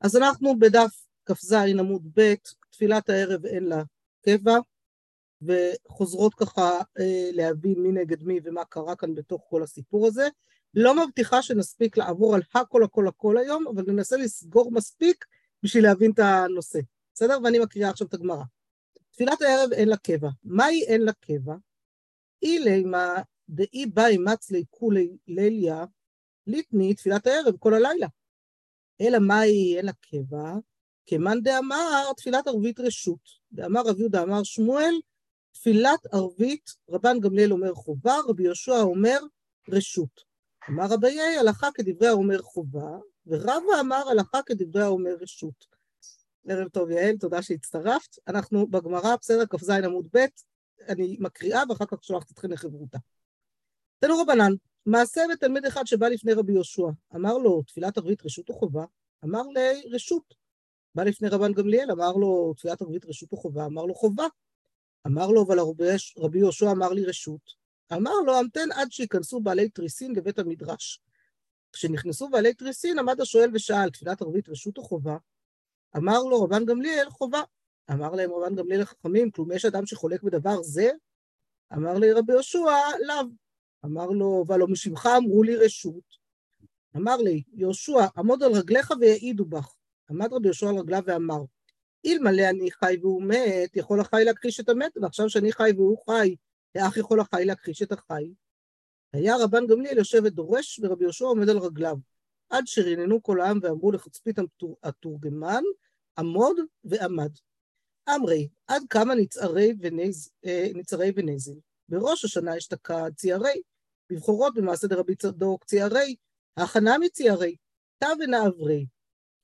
אז אנחנו בדף כ"ז עמוד ב', תפילת הערב אין לה קבע, וחוזרות ככה אה, להבין מי נגד מי ומה קרה כאן בתוך כל הסיפור הזה. לא מבטיחה שנספיק לעבור על הכל הכל הכל היום, אבל ננסה לסגור מספיק בשביל להבין את הנושא. בסדר? ואני מקריאה עכשיו את הגמרא. תפילת הערב אין לה קבע. מהי אין לה קבע? אילי מה דאי באי מצלי כולי ליליה, ליטני תפילת הערב כל הלילה. אלא מהי לה קבע? כמאן דאמר תפילת ערבית רשות. דאמר רב יהודה אמר שמואל, תפילת ערבית, רבן גמליאל אומר חובה, רבי יהושע אומר רשות. אמר רביי, הלכה כדברי האומר חובה, ורבא אמר הלכה כדברי האומר רשות. ערב טוב יעל, תודה שהצטרפת. אנחנו בגמרא, בסדר, כ"ז עמוד ב', אני מקריאה ואחר כך שולחת אתכם לחברותא. תנו רבנן, מעשה בתלמיד אחד שבא לפני רבי יהושע, אמר לו, תפילת ערבית רשות או חובה? אמר לי, רשות. בא לפני רבן גמליאל, אמר לו, תפילת ערבית רשות או חובה? אמר לו, חובה. אמר לו, אבל רבי יהושע אמר לי רשות. אמר לו, המתן עד שייכנסו בעלי תריסין לבית המדרש. כשנכנסו בעלי תריסין, עמד השואל ושאל, תפילת ערבית רשות או חובה? אמר לו רבן גמליאל, חובה. אמר להם רבן גמליאל החכמים, כלום יש אדם שחולק בדבר זה? אמר לי רבי יהושע, לאו. אמר לו, ולא משמך אמרו לי רשות. אמר לי, יהושע, עמוד על רגליך ויעידו בך. עמד רבי יהושע על רגליו ואמר, אלמלא אני חי והוא מת, יכול החי להכחיש את המת, ועכשיו שאני חי והוא חי, איך יכול החי להכחיש את החי? היה רבן גמליאל יושב ודורש, ורבי יהושע עומד על רגליו. עד שריננו כל העם ואמרו לחצפית התורגמן, עמוד ועמד. אמרי, עד כמה נצערי, ונז, אה, ונזל? בראש השנה אשתקד ציירי, בבחורות במעשה דרבי צדוק ציירי, הכנה מציירי, תא ונעברי.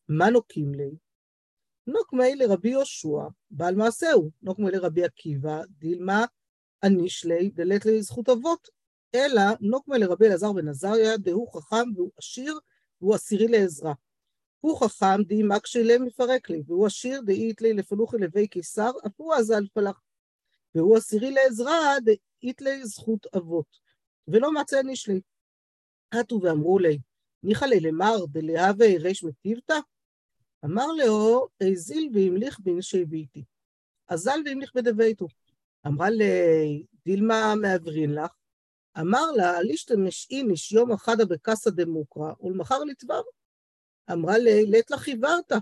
מה נוקים לי? נוקמי לרבי יהושע, בעל מעשהו, נוקמי לרבי עקיבא, דילמה אניש לי, דלת לי זכות אבות, אלא נוקמי לרבי אלעזר בן עזריה, דהוא חכם והוא עשיר, והוא עשירי לעזרה. הוא חכם דאי מקשי ליה מפרק לי, והוא עשיר דאית לי לפלוחי לוי קיסר, אף הוא אזל פלח. והוא עשירי לעזרה דאית לי זכות אבות. ולא מצא איש לי. עטו ואמרו לי, ניחא לי למר דלהווה ריש מטיבתא? אמר לו, הזיל והמליך בנשי ביתי. אזל והמליך בדביתו. אמרה לי, דילמה מעברין לך? אמר לה, לישתמש איניש יום אחדה בקסא דמוקרא, ולמחר לתבר. אמרה לי, לית לך חיוורת.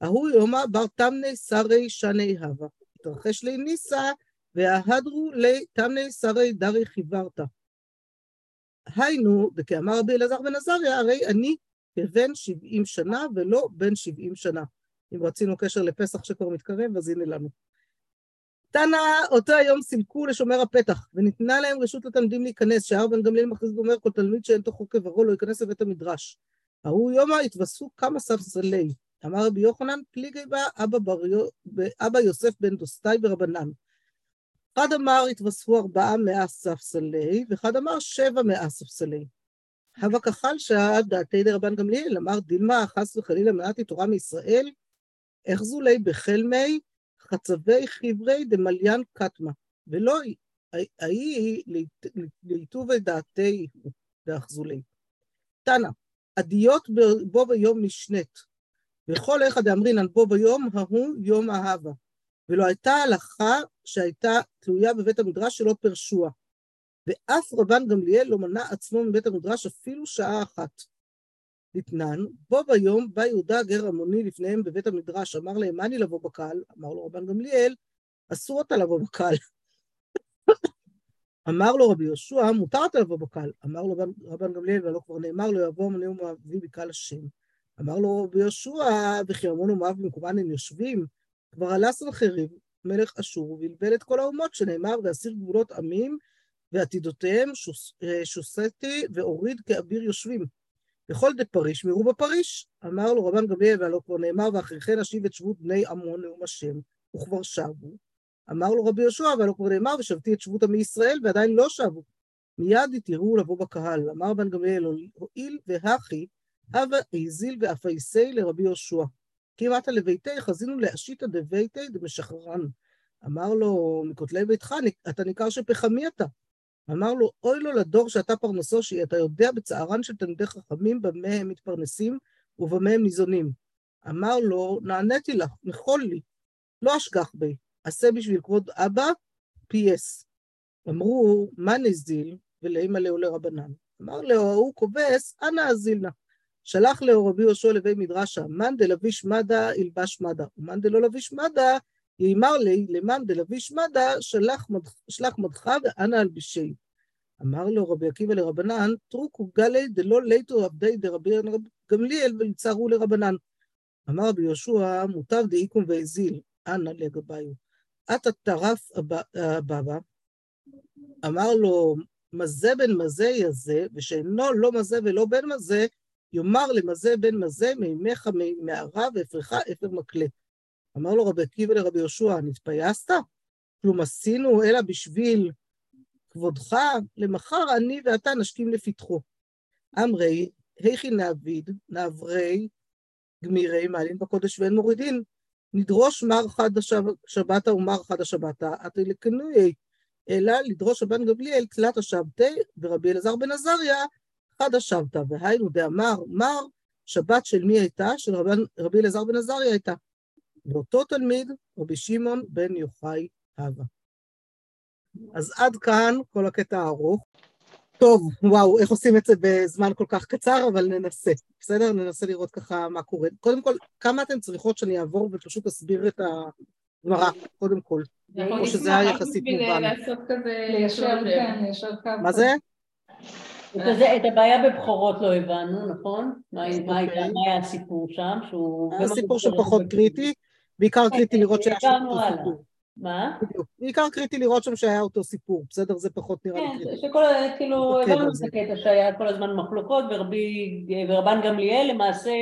ההוא יומא בר תמני שרי שני הווה. התרחש לי ניסה, וההדרו לי תמני שרי דרי חיוורת. היינו, וכאמר רבי אלעזר בן עזריה, הרי אני כבן שבעים שנה ולא בן שבעים שנה. אם רצינו קשר לפסח שכבר מתקרב, אז הנה לנו. תנא, אותו היום סילקו לשומר הפתח, וניתנה להם רשות לתלמידים להיכנס, שהר בן גמליאל מכריז ואומר, כל תלמיד שאין תוכו כברו לא ייכנס לבית המדרש. ההוא יומא התווספו כמה ספסלי. אמר רבי יוחנן, פליגי בה אבא, בריו, אבא יוסף בן דוסטאי ברבנן. אחד אמר התווספו ארבעה מאה ספסלי, ואחד אמר שבע מאה ספסלי. הווה כחל שעה דעתי דרבן גמליאל, אמר דילמה חס וחלילה מנעתי תורה מישראל, איך זולי בחלמי חצבי חברי דמליין קטמה, ולא ההיא לעיטובי דעתי דאחזולי. תנא, עדיות בו ביום נשנית, וכל איכא דאמרינן בו ביום ההוא יום אהבה. ולא הייתה הלכה שהייתה תלויה בבית המדרש שלא פרשוה. ואף רבן גמליאל לא מנע עצמו מבית המדרש אפילו שעה אחת. לתנן, בו ביום בא יהודה גר המוני לפניהם בבית המדרש, אמר להם, מה אני לבוא בקהל? אמר לו רבן גמליאל, אסור אתה לבוא בקהל. אמר לו רבי יהושע, מותר אתה לבוא בקהל. אמר לו רבן גמליאל, ולא כבר נאמר לו, יבוא המוני ומאבי בקהל השם. אמר לו רבי יהושע, וכי המון ומאב במקומן הם יושבים, כבר עלה סנחריב, מלך אשור, ובלבל את כל האומות, שנאמר, ואסיר גבולות עמים, ועתידותיהם שוס, שוסתי והוריד כאביר יושבים. וכל דה פריש מירו בפריש. אמר לו רבן גמליאל, והלא כבר נאמר, ואחרי כן אשיב את שבות בני עמון נאום השם, וכבר שבו. אמר לו רבי יהושע, והלא כבר נאמר, ושבתי את שבות עמי ישראל, ועדיין לא שבו. מיד יתיראו לבוא בקהל. אמר רבן גמליאל, הואיל והכי, הווה איזיל ואפייסי לרבי יהושע. כי אתה לביתי, חזינו להשיתא דביתי דמשחררן. אמר לו, מכותלי ביתך, אתה ניכר שפחמי אתה. אמר לו, אוי לו לדור שאתה פרנסו, שאתה יודע בצערן של תלמידי חכמים במה הם מתפרנסים ובמה הם ניזונים. אמר לו, נעניתי לך, מחול לי, לא אשכח בי, עשה בשביל כבוד אבא, פייס. אמרו, מה נזיל? ולאמא לאו לרבנן. אמר לו, ההוא כובס, אנא אזילנה. שלח לאו רבי יהושע לבי מדרשה, מאן דלביש מדה ילבש מדה, ומאן דלא לביש מדה יאמר לי, למאן דלביש מדה, שלח מדך ואנא אלבישי. אמר לו רבי עקיבא לרבנן, טרוקו גלי דלא ליטו עבדי דרבי גמליאל וליצרו לרבנן. אמר רבי יהושע, מוטב דאיקום והזיל, אנא לגביו. עתה טרף הבבא, אמר לו, מזה בן מזה יזה, ושאינו לא מזה ולא בן מזה, יאמר למזה בן מזה, מימיך מערה ואפרך אפר מקלה. אמר לו רבי עקיבא לרבי יהושע, נתפייסת? כלום עשינו אלא בשביל כבודך, למחר אני ואתה נשכים לפתחו. אמרי, היכי נעביד, נעברי, גמירי, מעלין בקודש ואין מורידין, נדרוש מר חד השבתה ומר חד השבתה, עתי לקנויי, אלא לדרוש רבן גמליאל תלת השבתי, ורבי אלעזר בן עזריה חד השבתא, והיינו דאמר מר, שבת של מי הייתה? של רבן, רבי אלעזר בן עזריה הייתה. ואותו תלמיד, רבי שמעון בן יוחאי הווה. אז עד כאן כל הקטע הארוך. טוב, וואו, איך עושים את זה בזמן כל כך קצר, אבל ננסה, בסדר? ננסה לראות ככה מה קורה. קודם כל, כמה אתן צריכות שאני אעבור ופשוט אסביר את הגמרא, קודם כל. או שזה היה יחסית מובן. לעשות כזה ישר, כן, ישר קו. מה זה? את הבעיה בבכורות לא הבנו, נכון? מה היה הסיפור שם? הסיפור שפחות קריטי, בעיקר קריטי לראות שהיה שם אותו סיפור. מה? בדיוק. בעיקר קריטי לראות שם שהיה אותו סיפור, בסדר? זה פחות נראה לי כן, קריטי. שכל, כאילו, הבנו את הקטע שהיה כל הזמן מחלוקות, ורבן גמליאל למעשה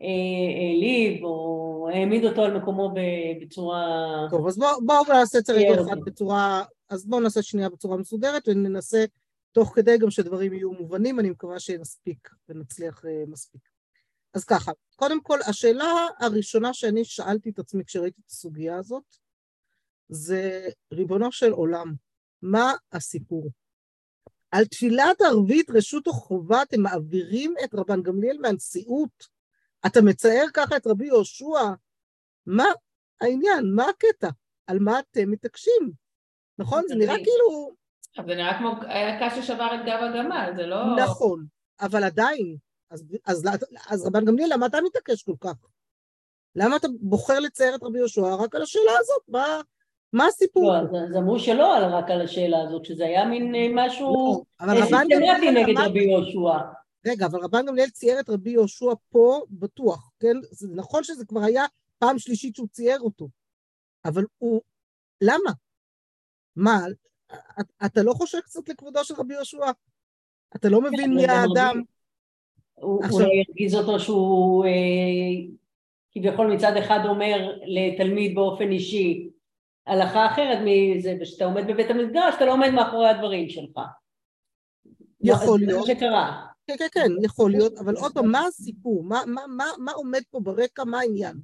העליב או העמיד אותו על מקומו בצורה... טוב, אז בואו נעשה את זה רגע אחד בצורה... אז בואו נעשה שנייה בצורה מסודרת וננסה תוך כדי גם שדברים יהיו מובנים, אני מקווה שנספיק ונצליח מספיק. אז ככה, קודם כל, השאלה הראשונה שאני שאלתי את עצמי כשראיתי את הסוגיה הזאת, זה ריבונו של עולם, מה הסיפור? על תפילת ערבית רשות או חובה אתם מעבירים את רבן גמליאל מהנשיאות? אתה מצייר ככה את רבי יהושע? מה העניין? מה הקטע? על מה אתם מתעקשים? נכון? זה נראה כאילו... אבל זה נראה כמו קש ששבר את גב הגמל, זה לא... נכון, אבל עדיין. אז, אז, אז רבן גמליאל, למה אתה מתעקש כל כך? למה אתה בוחר לצייר את רבי יהושע רק על השאלה הזאת? מה, מה הסיפור? לא, אז אמרו שלא על רק על השאלה הזאת, שזה היה מין משהו לא, אבל רבן סיסטמטי גמליאל נגד אמר- רבי יהושע. רגע, אבל רבן גמליאל צייר את רבי יהושע פה בטוח, כן? זה נכון שזה כבר היה פעם שלישית שהוא צייר אותו, אבל הוא... למה? מה, אתה לא חושב קצת לכבודו של רבי יהושע? אתה לא מבין מי אבל גם האדם? הוא הרגיז אותו שהוא אה, כביכול מצד אחד אומר לתלמיד באופן אישי הלכה אחרת מזה, ושאתה עומד בבית המקדש, אתה לא עומד מאחורי הדברים שלך. יכול זה להיות. מה שקרה. כן, כן, כן, יכול להיות, אבל עוד פעם, מה הסיפור? מה, מה, מה, מה עומד פה ברקע? מה העניין?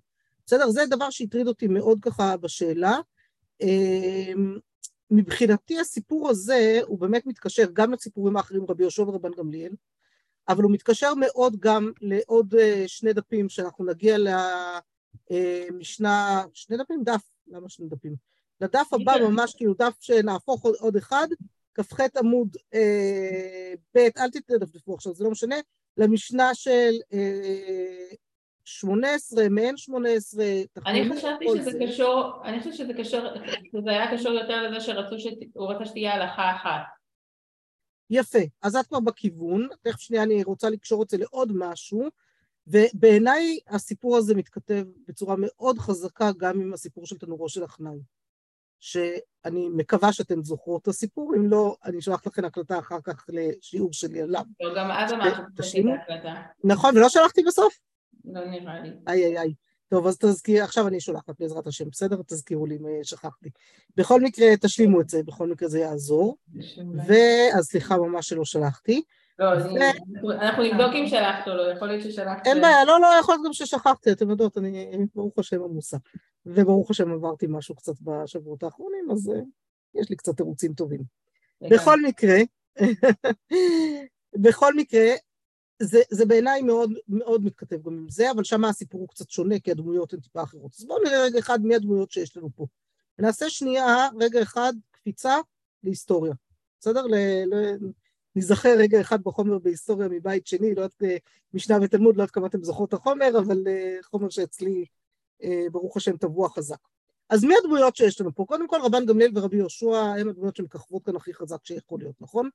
בסדר? זה דבר שהטריד אותי מאוד ככה בשאלה. מבחינתי הסיפור הזה הוא באמת מתקשר גם לסיפורים האחרים, רבי יהושע ורבן גמליאל, אבל הוא מתקשר מאוד גם לעוד אה, שני דפים שאנחנו נגיע למשנה, שני דפים? דף, למה שני דפים? לדף הבא כן. ממש כאילו דף שנהפוך עוד, אחד, כ"ח עמוד אה, ב', אל תתדפדפו עכשיו, זה לא משנה, למשנה של אה, 18, מעין 18, אני חשבתי שזה זה. קשור, אני חושבת שזה קשור, שזה היה קשור יותר לזה שרצו, שת- הוא רצה שתהיה הלכה אחת. יפה, אז את כבר בכיוון, תכף שנייה אני רוצה לקשור את זה לעוד משהו, ובעיניי הסיפור הזה מתכתב בצורה מאוד חזקה גם עם הסיפור של תנורו של עכנאי, שאני מקווה שאתן זוכרות את הסיפור, אם לא, אני אשלח לכם הקלטה אחר כך לשיעור שלי עליו. לא, גם אז אמרת. את ההקלטה. נכון, ולא שלחתי בסוף? לא נראה לי. איי איי איי. טוב, אז תזכיר, עכשיו אני שולחת בעזרת השם, בסדר? תזכירו לי אם אה, שכחתי. בכל מקרה, תשלימו את זה, בכל מקרה זה יעזור. ואז סליחה ממש שלא שלחתי. לא, אנחנו נבדוק אם שלחת או לא, יכול להיות ששלחת. אין בעיה, לא, לא, יכול להיות גם ששכחתי, אתם יודעות, אני ברוך השם עמוסה. וברוך השם עברתי משהו קצת בשבועות האחרונים, אז אה, יש לי קצת תירוצים טובים. בכל מקרה, בכל מקרה, זה, זה בעיניי מאוד, מאוד מתכתב גם עם זה, אבל שם הסיפור הוא קצת שונה, כי הדמויות הן טיפה אחרות. אז בואו נראה רגע אחד מי הדמויות שיש לנו פה. ונעשה שנייה, רגע אחד, קפיצה להיסטוריה. בסדר? ל, ל, רגע אחד בחומר בהיסטוריה מבית שני, לא יודעת, אה, משנה ותלמוד, לא יודעת כמה אתם זוכרות את החומר, אבל אה, חומר שאצלי, אה, ברוך השם, טבוע חזק. אז מי הדמויות שיש לנו פה? קודם כל, רבן גמליאל ורבי יהושע הם הדמויות שמככבות כאן הכי חזק שיכול להיות, נכון?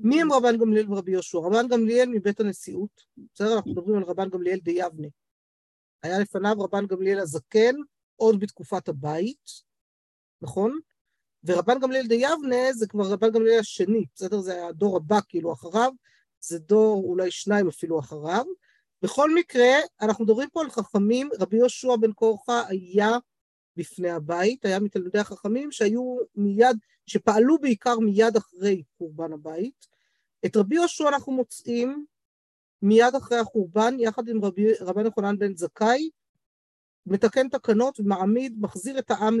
מי הם רבן גמליאל ורבי יהושע? רבן גמליאל מבית הנשיאות, בסדר? אנחנו מדברים על רבן גמליאל דיבנה. היה לפניו רבן גמליאל הזקן, עוד בתקופת הבית, נכון? ורבן גמליאל דיבנה זה כבר רבן גמליאל השני, בסדר? זה הדור הבא כאילו אחריו, זה דור אולי שניים אפילו אחריו. בכל מקרה, אנחנו מדברים פה על חכמים, רבי יהושע בן קורחה היה בפני הבית, היה מתלמידי החכמים שהיו מיד, שפעלו בעיקר מיד אחרי חורבן הבית. את רבי יהושע אנחנו מוצאים מיד אחרי החורבן, יחד עם רבי, רבן יוחנן בן זכאי, מתקן תקנות ומעמיד, מחזיר את העם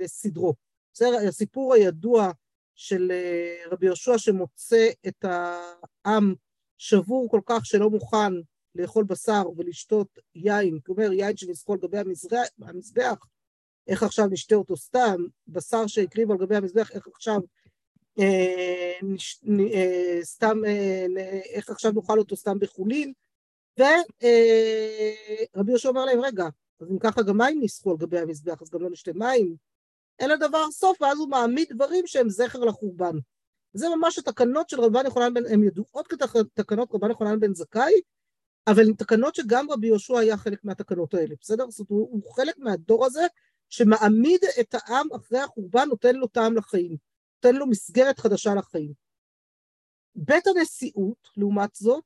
לסדרו. בסדר? הסיפור הידוע של אה, רבי יהושע שמוצא את העם שבור כל כך שלא מוכן לאכול בשר ולשתות יין, כלומר יין שנסחו על גבי המזבח, איך עכשיו נשתה אותו סתם, בשר שהקריב על גבי המזבח, איך עכשיו אה, נש, אה, סתם, אה, איך עכשיו נאכל אותו סתם בחולין, ורבי אה, יהושע אומר להם, רגע, אז אם ככה גם מים נסחו על גבי המזבח, אז גם לא נשתה מים, אין לדבר סוף, ואז הוא מעמיד דברים שהם זכר לחורבן. זה ממש התקנות של רבן יוחנן בן, הן ידועות כתקנות רבן יוחנן בן זכאי, אבל הן תקנות שגם רבי יהושע היה חלק מהתקנות האלה, בסדר? זאת אומרת, הוא חלק מהדור הזה שמעמיד את העם אחרי החורבן, נותן לו טעם לחיים, נותן לו מסגרת חדשה לחיים. בית הנשיאות, לעומת זאת,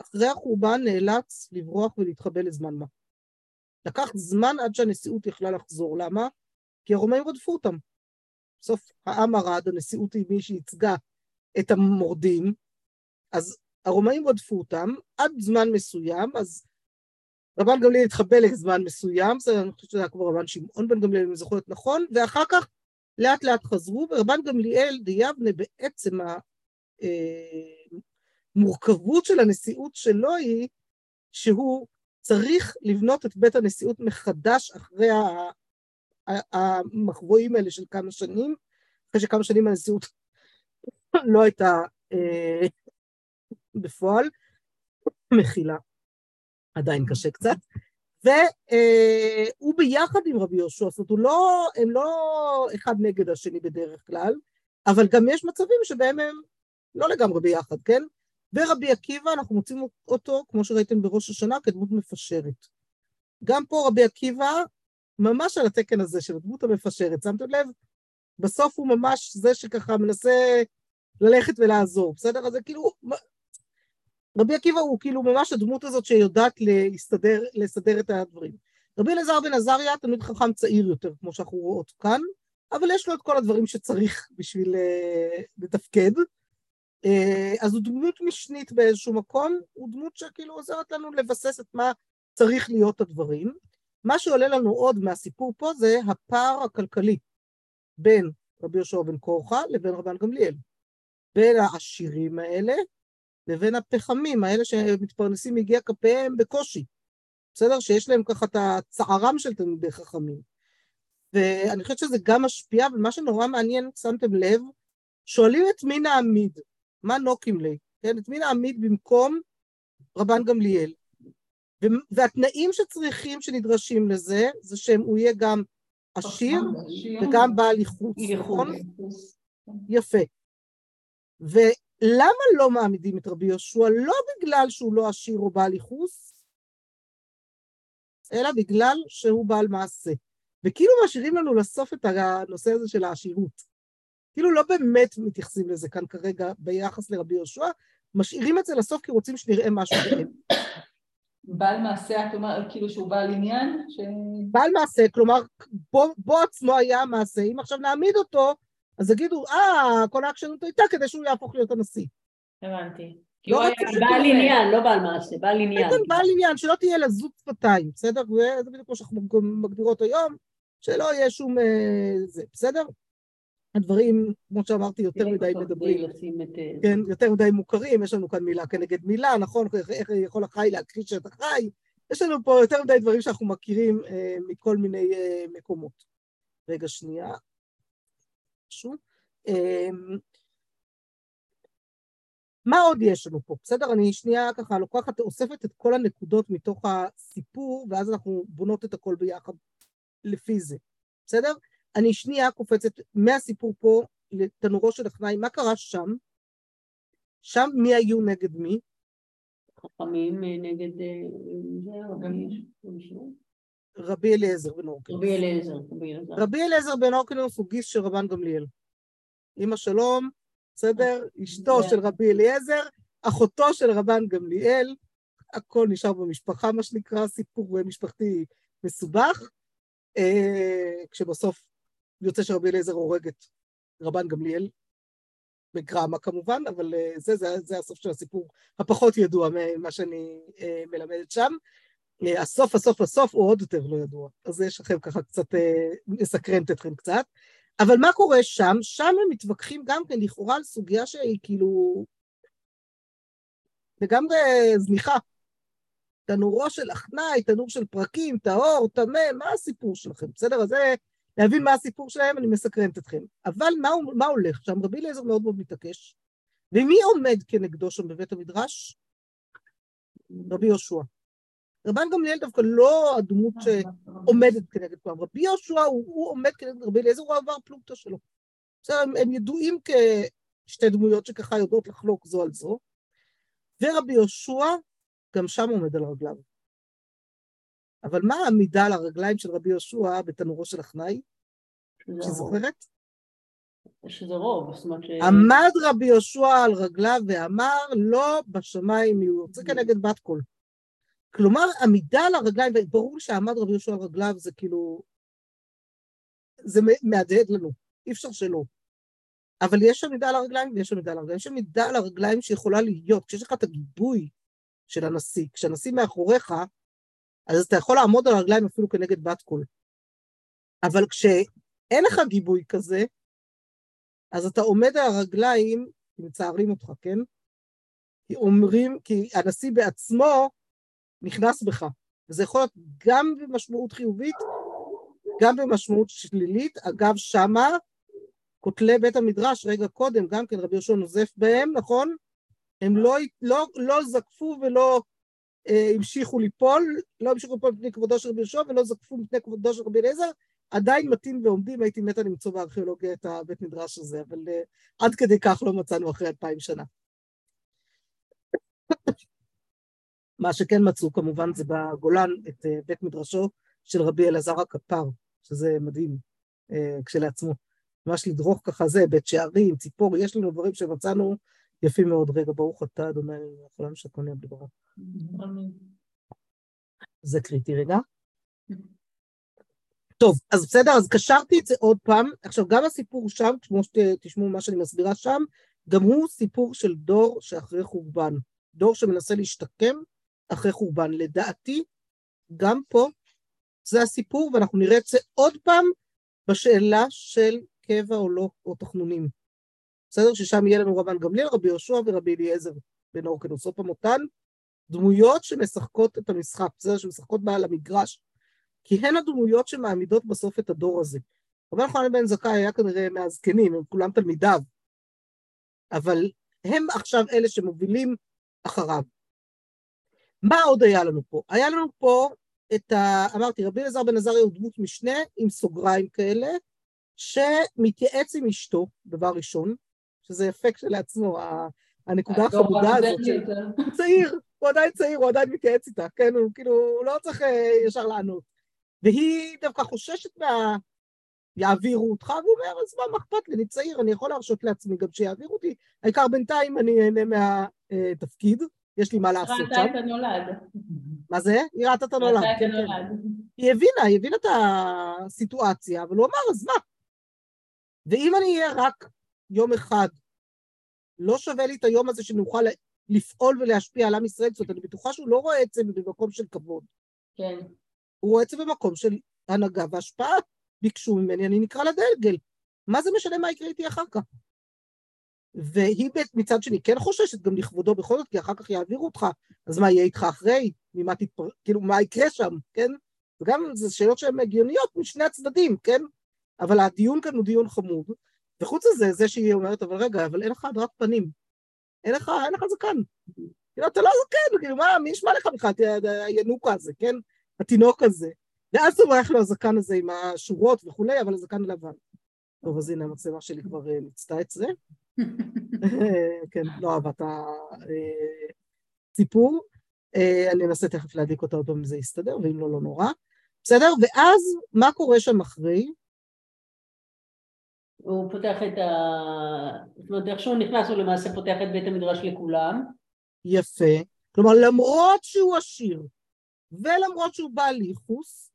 אחרי החורבן נאלץ לברוח ולהתחבא לזמן מה. לקח זמן עד שהנשיאות יכלה לחזור. למה? כי הרומאים רדפו אותם. בסוף העם ארד, הנשיאות היא מי שייצגה את המורדים, אז הרומאים רדפו אותם עד זמן מסוים, אז רבן גמליאל התחבא לזמן מסוים, זה אני חושבת שזה היה כבר רבן שמעון בן גמליאל, אם אני זוכרת נכון, ואחר כך לאט לאט חזרו, ורבן גמליאל דיאבנה בעצם המורכבות אה, של הנשיאות שלו היא שהוא צריך לבנות את בית הנשיאות מחדש אחרי המחבואים האלה של כמה שנים, אחרי שכמה שנים הנשיאות לא הייתה אה, בפועל, מחילה, עדיין קשה קצת, והוא ביחד עם רבי יהושע, זאת אומרת, לא, הם לא אחד נגד השני בדרך כלל, אבל גם יש מצבים שבהם הם לא לגמרי ביחד, כן? ורבי עקיבא, אנחנו מוצאים אותו, כמו שראיתם בראש השנה, כדמות מפשרת. גם פה רבי עקיבא ממש על התקן הזה של הדמות המפשרת, שמתם לב? בסוף הוא ממש זה שככה מנסה ללכת ולעזור, בסדר? אז זה כאילו... רבי עקיבא הוא כאילו ממש הדמות הזאת שיודעת להסתדר, לסדר את הדברים. רבי אלעזר בן עזריה תמיד חכם צעיר יותר, כמו שאנחנו רואות כאן, אבל יש לו את כל הדברים שצריך בשביל uh, לתפקד. Uh, אז הוא דמות משנית באיזשהו מקום, הוא דמות שכאילו עוזרת לנו לבסס את מה צריך להיות הדברים. מה שעולה לנו עוד מהסיפור פה זה הפער הכלכלי בין רבי יהושע בן קורחה לבין רבן גמליאל. בין העשירים האלה לבין הפחמים, האלה שמתפרנסים מיגיע כפיהם בקושי. בסדר? שיש להם ככה את הצערם של תלמידי חכמים. ואני חושבת שזה גם משפיע, ומה שנורא מעניין, שמתם לב, שואלים את מי נעמיד, מה נוקים לי, כן? את מי נעמיד במקום רבן גמליאל. והתנאים שצריכים, שנדרשים לזה, זה שהוא יהיה גם עשיר וגם בעל ייחוס, נכון? יפה. ולמה לא מעמידים את רבי יהושע? לא בגלל שהוא לא עשיר או בעל ייחוס, אלא בגלל שהוא בעל מעשה. וכאילו משאירים לנו לסוף את הנושא הזה של העשירות. כאילו לא באמת מתייחסים לזה כאן כרגע ביחס לרבי יהושע, משאירים את זה לסוף כי רוצים שנראה משהו בהם. בעל מעשה, את אומרת, כאילו שהוא בעל עניין? ש... בעל מעשה, כלומר, בו, בו עצמו היה המעשה, אם עכשיו נעמיד אותו, אז יגידו, אה, כל העקשנות הייתה כדי שהוא יהפוך להיות הנשיא. הבנתי. לא בעל עניין, לא בעל מעשה, בעל עניין. כן, בעל עניין, שלא תהיה לזות שפתיים, בסדר? וזה בדיוק כמו שאנחנו מגדירות היום, שלא יהיה שום... אה, זה, בסדר? הדברים, כמו שאמרתי, יותר כן, מדי מדברים. אה, כן, יותר מדי מוכרים, יש לנו כאן מילה כנגד מילה, נכון? איך, יכול החי להכחיש את החי? יש לנו פה יותר מדי דברים שאנחנו מכירים אה, מכל מיני מקומות. רגע, שנייה. משהו. אה, מה עוד יש לנו פה? בסדר? אני שנייה ככה לוקחת, אוספת את כל הנקודות מתוך הסיפור, ואז אנחנו בונות את הכל ביחד לפי זה. בסדר? אני שנייה קופצת מהסיפור פה לתנורו של החנאי, מה קרה שם? שם מי היו נגד מי? חכמים אה, נגד... רבי- אליעזר בן אורקנוס. רבי אליעזר. רבי אליעזר. רבי אליעזר בן אורקנוס הוא גיס של רבן גמליאל. אמא שלום, בסדר? אשתו כן. של רבי אליעזר, אחותו של רבן גמליאל, הכל נשאר במשפחה, מה שנקרא, סיפור משפחתי מסובך, אה, כשבסוף יוצא שרבי אליעזר הורג את רבן גמליאל, בגרמה כמובן, אבל אה, זה, זה, זה הסוף של הסיפור הפחות ידוע ממה שאני אה, מלמדת שם. אה, הסוף, הסוף, הסוף הוא עוד יותר לא ידוע. אז יש לכם ככה קצת, אה, מסקרנת אתכם קצת. אבל מה קורה שם? שם הם מתווכחים גם כן לכאורה על סוגיה שהיא כאילו לגמרי זניחה. תנורו של אחנאי, תנור של פרקים, טהור, טמא, מה הסיפור שלכם? בסדר? אז זה, להבין מה הסיפור שלהם, אני מסקרנת אתכם. אבל מה, מה הולך שם? רבי אליעזר מאוד מאוד מתעקש. ומי עומד כנגדו שם בבית המדרש? רבי יהושע. רבן גמליאל דווקא לא הדמות שעומדת כנגד כולם. רבי יהושע הוא, הוא עומד כנגד רבי אליעזר, הוא עבר פלוגתא שלו. בסדר, הם, הם ידועים כשתי דמויות שככה יודעות לחלוק זו על זו. ורבי יהושע גם שם עומד על רגליו. אבל מה העמידה על הרגליים של רבי יהושע בתנורו של אחנאי? שזוכרת? שזה רוב, זאת אומרת ש... עמד רבי יהושע על רגליו ואמר, לא בשמיים הוא יוצא כנגד בת קול. כלומר, עמידה על הרגליים, וברור שעמד רבי יהושע על רגליו, זה כאילו... זה מהדהד לנו, אי אפשר שלא. אבל יש עמידה על הרגליים ויש עמידה על הרגליים. יש עמידה על הרגליים שיכולה להיות, כשיש לך את הגיבוי של הנשיא, כשהנשיא מאחוריך, אז אתה יכול לעמוד על הרגליים אפילו כנגד בת קול. אבל כשאין לך גיבוי כזה, אז אתה עומד על הרגליים, מצערים אותך, כן? כי אומרים, כי הנשיא בעצמו נכנס בך, וזה יכול להיות גם במשמעות חיובית, גם במשמעות שלילית. אגב, שמה, כותלי בית המדרש, רגע קודם, גם כן רבי יהושע נוזף בהם, נכון? הם לא, לא, לא זקפו ולא אה, המשיכו ליפול, לא המשיכו ליפול מפני כבודו של רבי יהושע ולא זקפו מפני כבודו של רבי אליעזר, עדיין מתאים ועומדים, הייתי מתה למצוא בארכיאולוגיה את הבית מדרש הזה, אבל uh, עד כדי כך לא מצאנו אחרי אלפיים שנה. מה שכן מצאו כמובן זה בגולן את uh, בית מדרשו של רבי אלעזר הכפר, שזה מדהים uh, כשלעצמו. ממש לדרוך ככה זה, בית שערים, ציפור, יש לנו דברים שמצאנו יפים מאוד. רגע, ברוך אתה, אדוני, החולם שקונה בלי ברוך. זה קריטי רגע. טוב, אז בסדר, אז קשרתי את זה עוד פעם. עכשיו, גם הסיפור שם, כמו שתשמעו מה שאני מסבירה שם, גם הוא סיפור של דור שאחרי חורבן. דור שמנסה להשתקם אחרי חורבן. לדעתי, גם פה זה הסיפור, ואנחנו נראה את זה עוד פעם בשאלה של קבע או לא, או תחנונים. בסדר? ששם יהיה לנו רבן גמליאל, רבי יהושע ורבי אליעזר בן אורקנוס. עוד פעם אותן דמויות שמשחקות את המשחק, בסדר? שמשחקות בעל המגרש. כי הן הדמויות שמעמידות בסוף את הדור הזה. רבי יוחנן בן זכאי היה כנראה מהזקנים, הם כולם תלמידיו, אבל הם עכשיו אלה שמובילים אחריו. מה עוד היה לנו פה? היה לנו פה את ה... אמרתי, רבי אלעזר בן עזריה הוא דמות משנה עם סוגריים כאלה, שמתייעץ עם אשתו, דבר ראשון, שזה יפה כשלעצמו, הנקודה החמודה הזאת. הוא צעיר, הוא עדיין צעיר, הוא עדיין מתייעץ איתה, כן? הוא כאילו, הוא לא צריך ישר לענות. והיא דווקא חוששת מה... יעבירו אותך, והוא אומר, אז מה, מה אכפת לי, אני צעיר, אני יכול להרשות לעצמי גם שיעבירו אותי, העיקר בינתיים אני אהנה מהתפקיד, יש לי מה לעשות שם. ראתה את הנולד. מה זה? היא ראתה את הנולד, ראתה את כן, כן. הנולד. היא הבינה, היא הבינה את הסיטואציה, אבל הוא אמר, אז מה? ואם אני אהיה רק יום אחד, לא שווה לי את היום הזה שנוכל לפעול ולהשפיע על עם ישראל, זאת אומרת, אני בטוחה שהוא לא רואה את זה במקום של כבוד. כן. הוא רואה את זה במקום של הנהגה והשפעה. ביקשו ממני, אני נקרא לדגל. מה זה משנה מה יקרה איתי אחר כך? והיא מצד שני כן חוששת גם לכבודו בכל זאת, כי אחר כך יעבירו אותך, אז מה יהיה איתך אחרי? ממה תתפר... כאילו, מה יקרה שם, כן? וגם זה שאלות שהן הגיוניות משני הצדדים, כן? אבל הדיון כאן הוא דיון חמוד, וחוץ מזה, זה שהיא אומרת, אבל רגע, אבל אין לך הדרת פנים, אין לך, אין לך זקן. כאילו, אתה לא זקן, כאילו, מה, מי ישמע לך בכלל, הינוקה הזה, כן? התינוק הזה. ואז הוא הולך לו הזקן הזה עם השורות וכולי, אבל הזקן לבן. טוב, אז הנה המצלמה שלי כבר ניצתה את זה. כן, לא אהבה את הסיפור. אני אנסה תכף להדליק אותה אותו אם זה יסתדר, ואם לא, לא נורא. בסדר? ואז, מה קורה שם אחרי? הוא פותח את ה... זאת אומרת, איך שהוא נכנס, הוא למעשה פותח את בית המדרש לכולם. יפה. כלומר, למרות שהוא עשיר, ולמרות שהוא בעל ייחוס,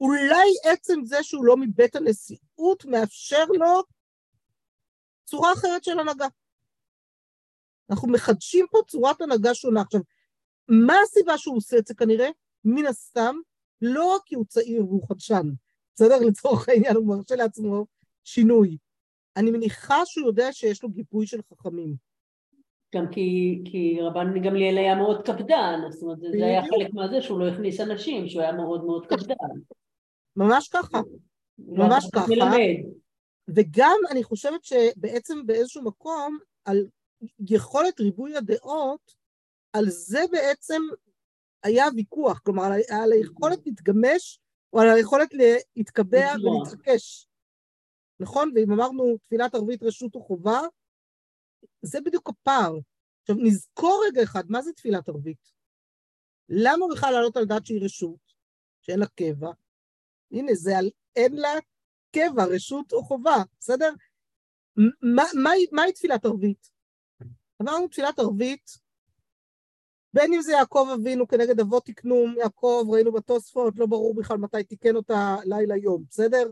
אולי עצם זה שהוא לא מבית הנשיאות מאפשר לו צורה אחרת של הנהגה. אנחנו מחדשים פה צורת הנהגה שונה. עכשיו, מה הסיבה שהוא עושה את זה כנראה? מן הסתם, לא רק כי הוא צעיר והוא חדשן, בסדר? לצורך העניין הוא מרשה לעצמו שינוי. אני מניחה שהוא יודע שיש לו גיבוי של חכמים. גם כי, כי רבן גמליאל היה מאוד קפדן, זאת אומרת, זה היה חלק מהזה שהוא לא הכניס אנשים, שהוא היה מאוד מאוד קפדן. ממש ככה, ממש ככה. מלמד. וגם אני חושבת שבעצם באיזשהו מקום, על יכולת ריבוי הדעות, על זה בעצם היה ויכוח, כלומר על היכולת להתגמש או על היכולת להתקבע ולהתעקש. נכון? ואם אמרנו תפילת ערבית רשות או חובה, זה בדיוק הפער. עכשיו נזכור רגע אחד, מה זה תפילת ערבית? למה בכלל לעלות על דעת שהיא רשות, שאין לה קבע? הנה, זה על אין לה קבע, רשות או חובה, בסדר? מהי מה, מה תפילת ערבית? אמרנו תפילת ערבית, בין אם זה יעקב אבינו כנגד אבות תקנום, יעקב, ראינו בתוספות, לא ברור בכלל מתי תיקן אותה לילה יום, בסדר?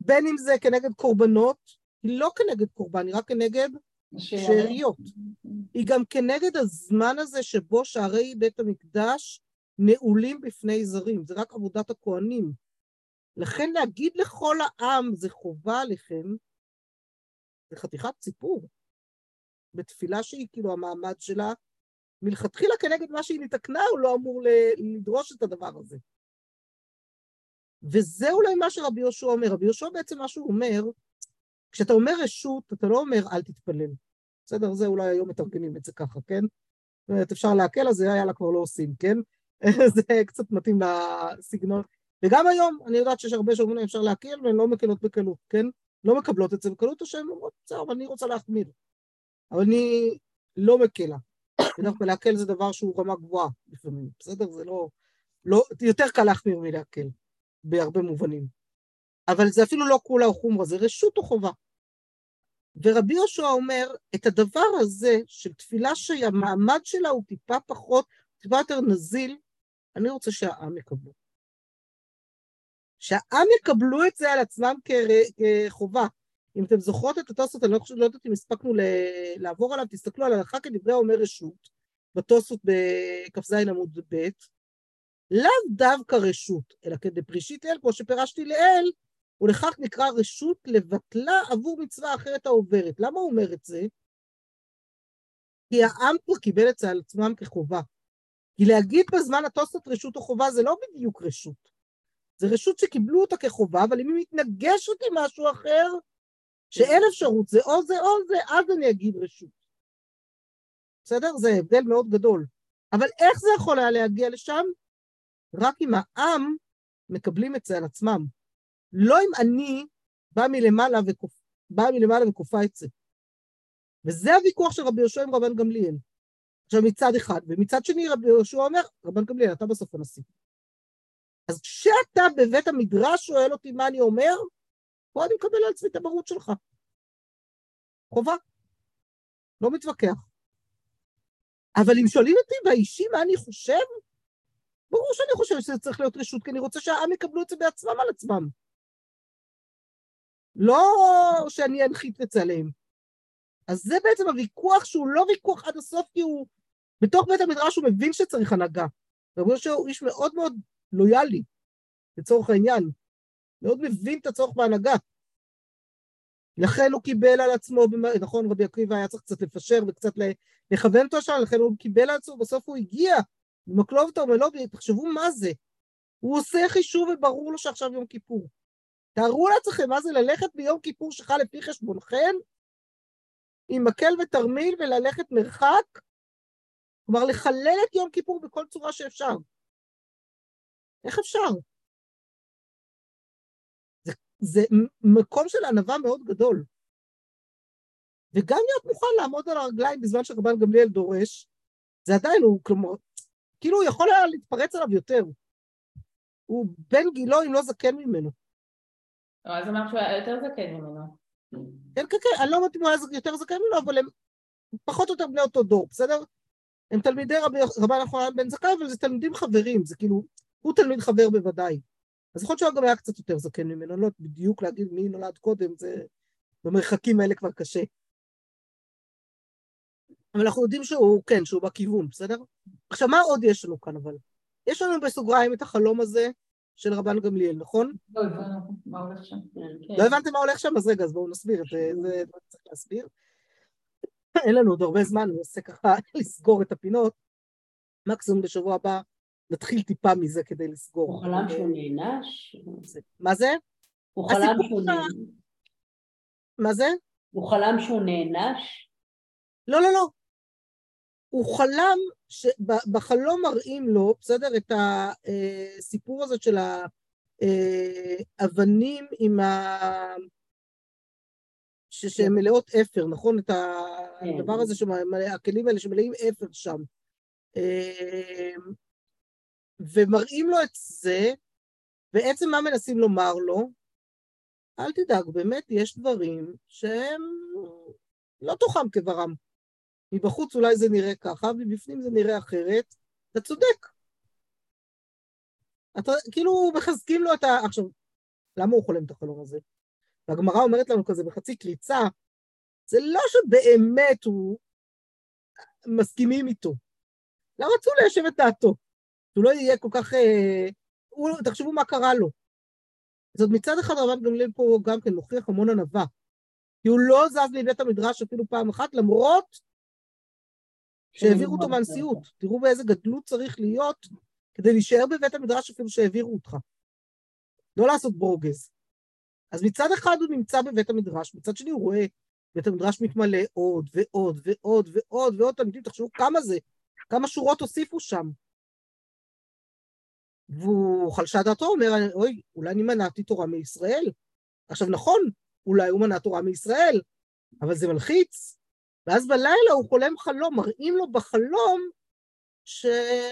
בין אם זה כנגד קורבנות, היא לא כנגד קורבן, היא רק כנגד שאריות. היא גם כנגד הזמן הזה שבו שערי בית המקדש נעולים בפני זרים, זה רק עבודת הכוהנים. לכן להגיד לכל העם זה חובה עליכם, זה חתיכת סיפור. בתפילה שהיא כאילו המעמד שלה, מלכתחילה כנגד מה שהיא נתקנה, הוא לא אמור לדרוש את הדבר הזה. וזה אולי מה שרבי יהושע אומר. רבי יהושע בעצם מה שהוא אומר, כשאתה אומר רשות, אתה לא אומר אל תתפלל. בסדר? זה אולי היום מתרגמים את זה ככה, כן? זאת אומרת, אפשר להקל, אז זה יאללה כבר לא עושים, כן? זה קצת מתאים לסגנון. וגם היום, אני יודעת שיש הרבה שאומרים אפשר להקל, והן לא מקלות בקלות, כן? לא מקבלות את זה בקלות, או שהן אומרות, בסדר, אבל אני רוצה להחמיר. אבל אני לא מקלה. בדרך כלל להקל זה דבר שהוא רמה גבוהה לפעמים, בסדר? זה לא... לא יותר קל להחמיר מלהקל. בהרבה מובנים. אבל זה אפילו לא כולה או חומרה, זה רשות או חובה. ורבי יהושע אומר, את הדבר הזה של תפילה שהמעמד שלה הוא טיפה פחות, טיפה יותר נזיל, אני רוצה שהעם יקבלו. שהעם יקבלו את זה על עצמם כחובה. אם אתם זוכרות את התוספות, אני לא, חושב, לא יודעת אם הספקנו לעבור עליו, תסתכלו על הלכה כדברי אומר רשות, בתוספות בכ"ז עמוד ב', לאו דווקא רשות, אלא כדי פרישית אל, כמו שפירשתי לאל, ולכך נקרא רשות לבטלה עבור מצווה אחרת העוברת. למה הוא אומר את זה? כי העם כבר קיבל את זה על עצמם כחובה. כי להגיד בזמן התוספות רשות או חובה זה לא בדיוק רשות. זה רשות שקיבלו אותה כחובה, אבל אם היא מתנגשת עם משהו אחר, שאין אפשרות, זה או זה או זה, אז אני אגיד רשות. בסדר? זה הבדל מאוד גדול. אבל איך זה יכול היה להגיע לשם? רק אם העם מקבלים את זה על עצמם. לא אם אני בא מלמעלה, וכופ... בא מלמעלה וכופה את זה. וזה הוויכוח של רבי יהושע עם רבן גמליאל. עכשיו מצד אחד, ומצד שני רבי יהושע אומר, רבן גמליאל, אתה בסוף הנשיא. אז כשאתה בבית המדרש שואל אותי מה אני אומר, פה אני מקבל על עצמי את המרות שלך. חובה. לא מתווכח. אבל אם שואלים אותי באישי מה אני חושב, ברור שאני חושבת שזה צריך להיות רשות, כי אני רוצה שהעם יקבלו את זה בעצמם על עצמם. לא שאני אנחית עליהם. אז זה בעצם הוויכוח שהוא לא ויכוח עד הסוף, כי הוא, בתוך בית המדרש הוא מבין שצריך הנהגה. רבי יהושע הוא איש מאוד מאוד לויאלי, לצורך העניין. מאוד מבין את הצורך בהנהגה. לכן הוא קיבל על עצמו, נכון, רבי עקיבא היה צריך קצת לפשר וקצת לכוון אותו שם, לכן הוא קיבל על עצמו, בסוף הוא הגיע, מקלוב אותו אומר, תחשבו מה זה. הוא עושה חישוב וברור לו שעכשיו יום כיפור. תארו לעצמכם מה זה ללכת ביום כיפור שלך לפי חשבונכם, עם מקל ותרמיל וללכת מרחק, כלומר לחלל את יום כיפור בכל צורה שאפשר. איך אפשר? זה, זה מקום של ענווה מאוד גדול. וגם להיות מוכן לעמוד על הרגליים בזמן שרבן גמליאל דורש, זה עדיין, הוא כלומר, כאילו הוא יכול היה להתפרץ עליו יותר. הוא בן גילו אם לא זקן ממנו. אז אמרת שהוא היה יותר זקן ממנו. כן, כן, כן, אני לא יודעת אם הוא היה יותר זקן ממנו, אבל הם פחות או יותר בני אותו דור, בסדר? הם תלמידי רבי, רבן יוחנן בן זכאי, אבל זה תלמידים חברים, זה כאילו, הוא תלמיד חבר בוודאי. אז יכול להיות שהוא גם היה קצת יותר זקן ממנו, לא בדיוק להגיד מי נולד קודם, זה במרחקים האלה כבר קשה. אבל אנחנו יודעים שהוא, כן, שהוא בכיוון, בסדר? עכשיו, מה עוד יש לנו כאן אבל? יש לנו בסוגריים את החלום הזה של רבן גמליאל, נכון? לא הבנו מה הולך שם. לא הבנתם מה הולך שם? אז רגע, אז בואו נסביר את זה, זה צריך להסביר. אין לנו עוד הרבה זמן, אני אעשה ככה לסגור את הפינות. מקסימום בשבוע הבא נתחיל טיפה מזה כדי לסגור. הוא חלם שהוא נענש? מה זה? הוא חלם שהוא נענש? מה זה? הוא חלם שהוא נענש? לא, לא, לא. הוא חלם, בחלום מראים לו, בסדר, את הסיפור הזה של האבנים עם ה... שהן מלאות אפר, נכון? את כן. הדבר הזה, הכלים האלה שמלאים אפר שם. ומראים לו את זה, בעצם מה מנסים לומר לו? אל תדאג, באמת יש דברים שהם לא תוכם כברם. מבחוץ אולי זה נראה ככה, מבפנים זה נראה אחרת, אתה צודק. אתה, כאילו מחזקים לו את ה... עכשיו, למה הוא חולם את החלום הזה? והגמרא אומרת לנו כזה בחצי קריצה, זה לא שבאמת הוא מסכימים איתו. לא רצו ליישב את דעתו. שהוא לא יהיה כל כך... אה, הוא, תחשבו מה קרה לו. זאת מצד אחד רבן גמליאל פה גם כן מוכיח המון ענווה. כי הוא לא זז מבית המדרש אפילו פעם אחת, למרות שהעבירו אותו מהנשיאות. תראו באיזה גדלות צריך להיות כדי להישאר בבית המדרש אפילו שהעבירו אותך. לא לעשות ברוגז. אז מצד אחד הוא נמצא בבית המדרש, מצד שני הוא רואה בית המדרש מתמלא עוד ועוד ועוד ועוד ועוד תלמידים, תחשבו כמה זה, כמה שורות הוסיפו שם. והוא חלשה דעתו, אומר, אוי, אולי אני מנעתי תורה מישראל. עכשיו נכון, אולי הוא מנע תורה מישראל, אבל זה מלחיץ. ואז בלילה הוא חולם חלום, מראים לו בחלום ש...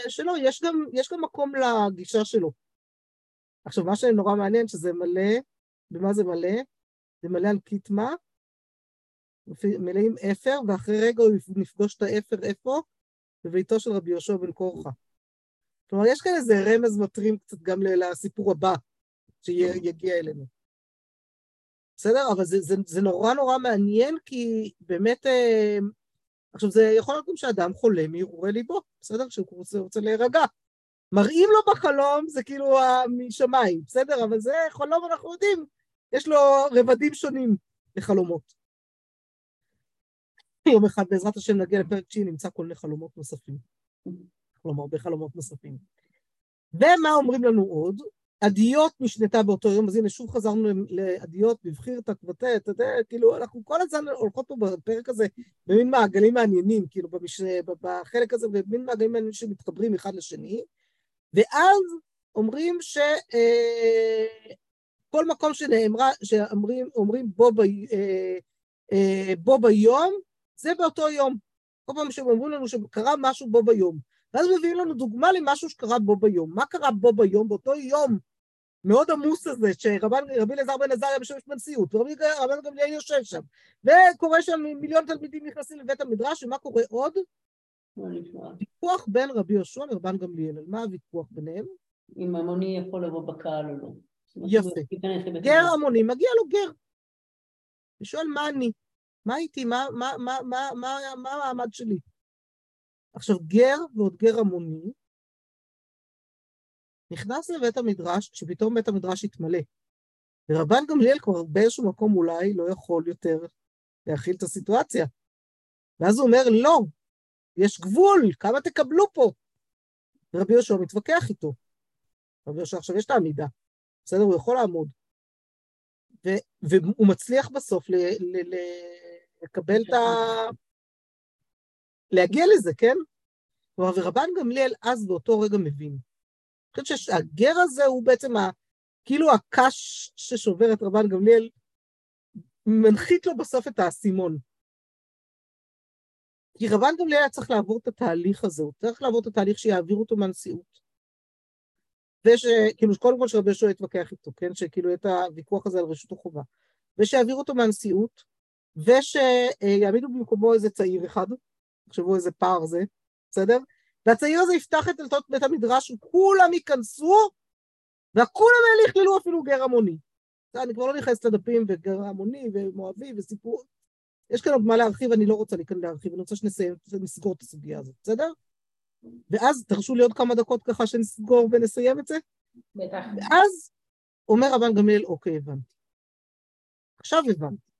שלא, יש גם, יש גם מקום לגישה שלו. עכשיו, מה שנורא מעניין, שזה מלא, במה זה מלא? זה מלא על קיטמה, מלא עם אפר, ואחרי רגע הוא נפגוש את האפר איפה? בביתו של רבי יהושע בן קורחה. כלומר, יש כאן איזה רמז מטרים קצת גם לסיפור הבא שיגיע אלינו. בסדר? אבל זה, זה, זה נורא נורא מעניין, כי באמת... אה, עכשיו, זה יכול להיות גם שאדם חולה מהרהורי ליבו, בסדר? שהוא רוצה, רוצה להירגע. מראים לו בחלום, זה כאילו משמיים, בסדר? אבל זה חלום, אנחנו יודעים, יש לו רבדים שונים לחלומות. יום אחד, בעזרת השם, נגיע לפרק 9, נמצא כל מיני חלומות נוספים. כלומר, הרבה חלומות נוספים. ומה אומרים לנו עוד? עדיות נשנתה באותו יום, אז הנה שוב חזרנו לעדיות, בבחיר תקוותה, אתה יודע, כאילו אנחנו כל הזמן הולכות פה בפרק הזה במין מעגלים מעניינים, כאילו במש... בחלק הזה, במין מעגלים מעניינים שמתחברים אחד לשני, ואז אומרים שכל אה, מקום שנאמרה, שאומרים בו, ב... אה, אה, בו ביום, זה באותו יום. כל פעם שהם אומרים לנו שקרה משהו בו ביום. ואז מביאים לנו דוגמה למשהו שקרה בו ביום. מה קרה בו ביום, באותו יום מאוד עמוס הזה, שרבי אלעזר בן עזריה משמש בנשיאות, ורבי גמליאל יושב שם, וקורה שם מיליון תלמידים נכנסים לבית המדרש, ומה קורה עוד? ויכוח בין רבי יהושע לרבן גמליאל, על מה הוויכוח ביניהם? אם המוני יכול לבוא בקהל או לא. יפה. גר המוני, מגיע לו גר. ושואל מה אני? מה איתי? מה המעמד שלי? עכשיו, גר ועוד גר המוני נכנס לבית המדרש כשפתאום בית המדרש התמלא. ורבן גמליאל כבר באיזשהו מקום אולי לא יכול יותר להכיל את הסיטואציה. ואז הוא אומר, לא, יש גבול, כמה תקבלו פה? ורבי יהושע מתווכח איתו. רבי יהושע עכשיו יש את העמידה, בסדר? הוא יכול לעמוד. ו- והוא מצליח בסוף ל- ל- ל- לקבל את ה... להגיע לזה, כן? כלומר, ורבן גמליאל אז באותו רגע מבין. אני חושבת שהגר הזה הוא בעצם ה... כאילו הקש ששובר את רבן גמליאל, מנחית לו בסוף את האסימון. כי רבן גמליאל היה צריך לעבור את התהליך הזה, הוא צריך לעבור את התהליך שיעביר אותו מהנשיאות. ושכאילו, קודם כל שרבי יהושע יתווכח איתו, כן? שכאילו את הוויכוח הזה על רשות החובה. ושיעביר אותו מהנשיאות, ושיעמידו במקומו איזה צעיר אחד, תחשבו איזה פער זה, בסדר? והצעיר הזה יפתח את דלתות בית המדרש, וכולם ייכנסו, וכולם האלה יכללו אפילו גר המוני. אני כבר לא נכנסת לדפים וגר המוני ומואבי וסיפור, יש כאן עוד מה להרחיב, אני לא רוצה להיכנס להרחיב, אני רוצה שנסיים, נסגור את הסוגיה הזאת, בסדר? ואז תרשו לי עוד כמה דקות ככה שנסגור ונסיים את זה. בטח. ואז אומר רבן גמליאל, אוקיי, הבנתי. עכשיו הבנתי.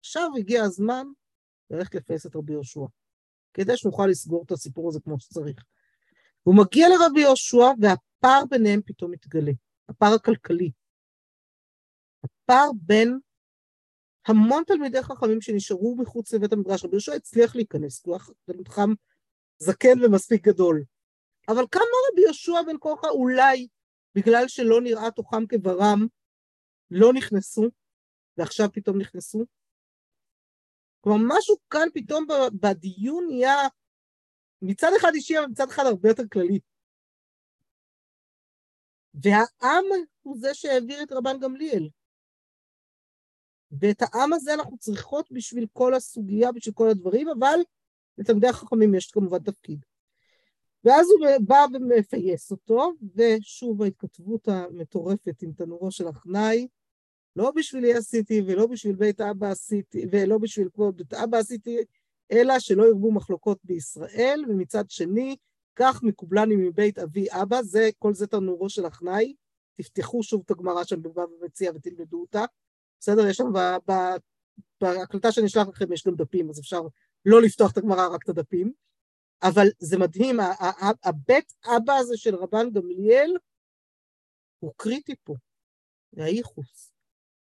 עכשיו הגיע הזמן ללכת לפייס את רבי יהושע, כדי שנוכל לסגור את הסיפור הזה כמו שצריך. הוא מגיע לרבי יהושע, והפער ביניהם פתאום מתגלה, הפער הכלכלי. הפער בין המון תלמידי חכמים שנשארו מחוץ לבית המדרש, רבי יהושע הצליח להיכנס, כי הוא היה זקן ומספיק גדול. אבל כמה רבי יהושע בן כורחה אולי, בגלל שלא נראה תוכם כברם, לא נכנסו, ועכשיו פתאום נכנסו? כלומר, משהו כאן פתאום בדיון נהיה מצד אחד אישי, אבל מצד אחד הרבה יותר כללי. והעם הוא זה שהעביר את רבן גמליאל. ואת העם הזה אנחנו צריכות בשביל כל הסוגיה, בשביל כל הדברים, אבל לתלמידי החכמים יש כמובן תפקיד. ואז הוא בא ומפייס אותו, ושוב ההתכתבות המטורפת עם תנורו של אחנאי, לא בשבילי עשיתי ולא בשביל בית אבא עשיתי, ולא בשביל כבוד בית אבא עשיתי, אלא שלא ירבו מחלוקות בישראל, ומצד שני, כך מקובלני מבית אבי אבא, זה, כל זה תנורו של אחנאי. תפתחו שוב את הגמרא שם בבבא מציע ותלמדו אותה. בסדר? יש שם בהקלטה שאני אשלח לכם, יש גם דפים, אז אפשר לא לפתוח את הגמרא, רק את הדפים. אבל זה מדהים, הבית אבא הזה של רבן גמליאל הוא קריטי פה, זה האיכוס.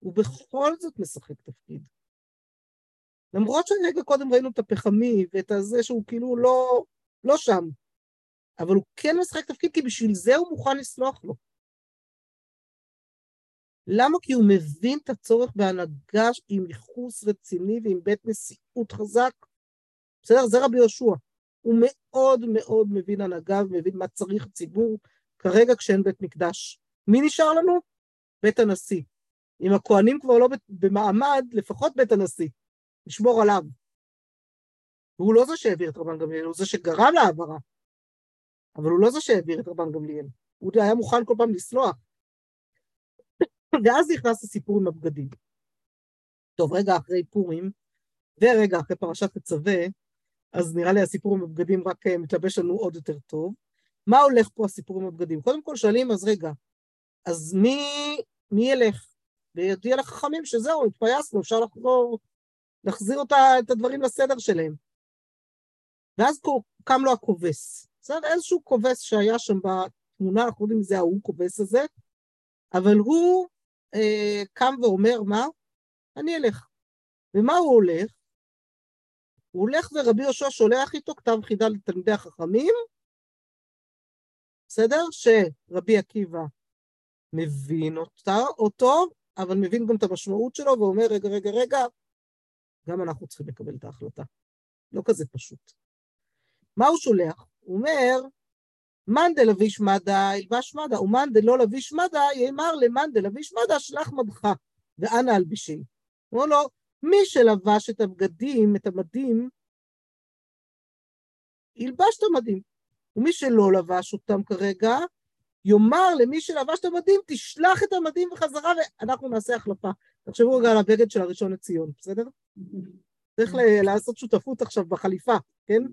הוא בכל זאת משחק תפקיד. למרות שרגע קודם ראינו את הפחמי ואת הזה שהוא כאילו לא, לא שם, אבל הוא כן משחק תפקיד כי בשביל זה הוא מוכן לסלוח לו. למה? כי הוא מבין את הצורך בהנהגה עם ייחוס רציני ועם בית נשיאות חזק. בסדר? זה רבי יהושע. הוא מאוד מאוד מבין הנהגה ומבין מה צריך ציבור כרגע כשאין בית מקדש. מי נשאר לנו? בית הנשיא. אם הכוהנים כבר לא במעמד, לפחות בית הנשיא. לשמור עליו. והוא לא זה שהעביר את רבן גמליאל, הוא זה שגרם להעברה. אבל הוא לא זה שהעביר את רבן גמליאל. הוא היה מוכן כל פעם לסלוח. ואז נכנס הסיפור עם הבגדים. טוב, רגע אחרי פורים, ורגע אחרי פרשת תצווה, אז נראה לי הסיפור עם הבגדים רק אה, מתלבש לנו עוד יותר טוב. מה הולך פה הסיפור עם הבגדים? קודם כל שואלים, אז רגע, אז מי, מי ילך? ויודיע לחכמים שזהו, התפייסנו, אפשר לחזור, להחזיר אותה, את הדברים לסדר שלהם. ואז קם לו הכובס. בסדר? איזשהו כובס שהיה שם בתמונה, אנחנו יודעים אם זה ההוא כובס הזה, אבל הוא אה, קם ואומר, מה? אני אלך. ומה הוא הולך? הוא הולך ורבי יהושע שולח איתו כתב חידה לתלמידי החכמים, בסדר? שרבי עקיבא מבין אותה, אותו, אבל מבין גם את המשמעות שלו ואומר, רגע, רגע, רגע, גם אנחנו צריכים לקבל את ההחלטה. לא כזה פשוט. מה הוא שולח? הוא אומר, מאן דלביש מדה ילבש מדה, ומאן דלא לביש מדה יאמר למאן דלביש מדה שלח מדך, ואנא אלבישי. אמרו לו, מי שלבש את הבגדים, את המדים, ילבש את המדים. ומי שלא לבש אותם כרגע, יאמר למי שלבש את המדים, תשלח את המדים בחזרה ואנחנו נעשה החלפה. תחשבו רגע על הבגד של הראשון לציון, בסדר? צריך לעשות שותפות עכשיו בחליפה, כן?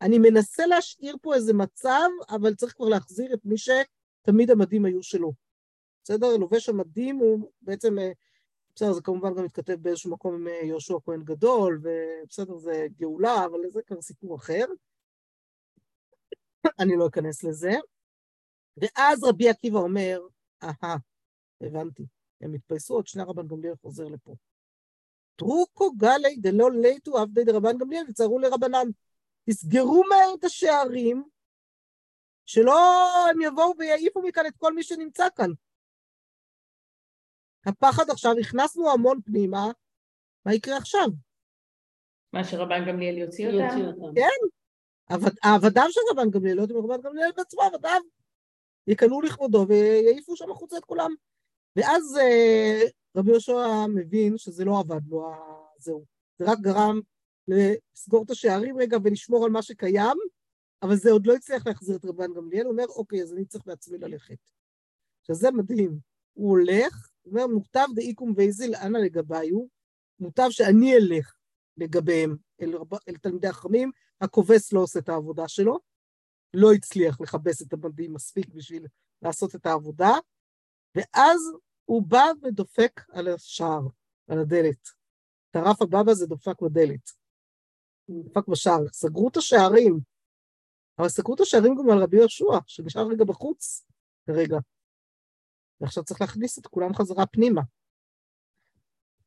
אני מנסה להשאיר פה איזה מצב, אבל צריך כבר להחזיר את מי שתמיד המדים היו שלו. בסדר? לובש המדים הוא בעצם, אה, בסדר, זה כמובן גם מתכתב באיזשהו מקום עם אה, יהושע כהן גדול, ובסדר, זה גאולה, אבל זה כבר סיפור אחר. אני לא אכנס לזה. ואז רבי עקיבא אומר, אהה, הבנתי, הם התפייסו, עוד שני רבן גמליאל חוזר לפה. טרוקו גלי דלא ליטו עבדי דרבן גמליאל וצערו לרבנן. תסגרו מהר את השערים, שלא הם יבואו ויעיפו מכאן את כל מי שנמצא כאן. הפחד עכשיו, הכנסנו המון פנימה, מה יקרה עכשיו? מה שרבן גמליאל יוציא יוציא אותם? כן, עבד- עבדיו של רבן גמליאל, לא יודעים רבן גמליאל בעצמו, עבדיו, יקנאו לכבודו ויעיפו שם החוצה את כולם. ואז אה, רבי יהושע מבין שזה לא עבד לו, ה- זהו. זה רק גרם לסגור את השערים רגע ולשמור על מה שקיים, אבל זה עוד לא הצליח להחזיר את רבן גמליאל, הוא אומר, אוקיי, אז אני צריך בעצמי ללכת. עכשיו זה מדהים, הוא הולך, הוא אומר, מוטב דאיקום וייזיל אנא לגביו, מוטב שאני אלך לגביהם, אל, אל תלמידי החכמים, הכובס לא עושה את העבודה שלו, לא הצליח לכבס את המדים מספיק בשביל לעשות את העבודה, ואז הוא בא ודופק על השער, על הדלת. טרף הבבא זה דופק בדלת. דפק בשער. סגרו את השערים, אבל סגרו את השערים גם על רבי יהושע, שנשאר רגע בחוץ כרגע. ועכשיו צריך להכניס את כולם חזרה פנימה.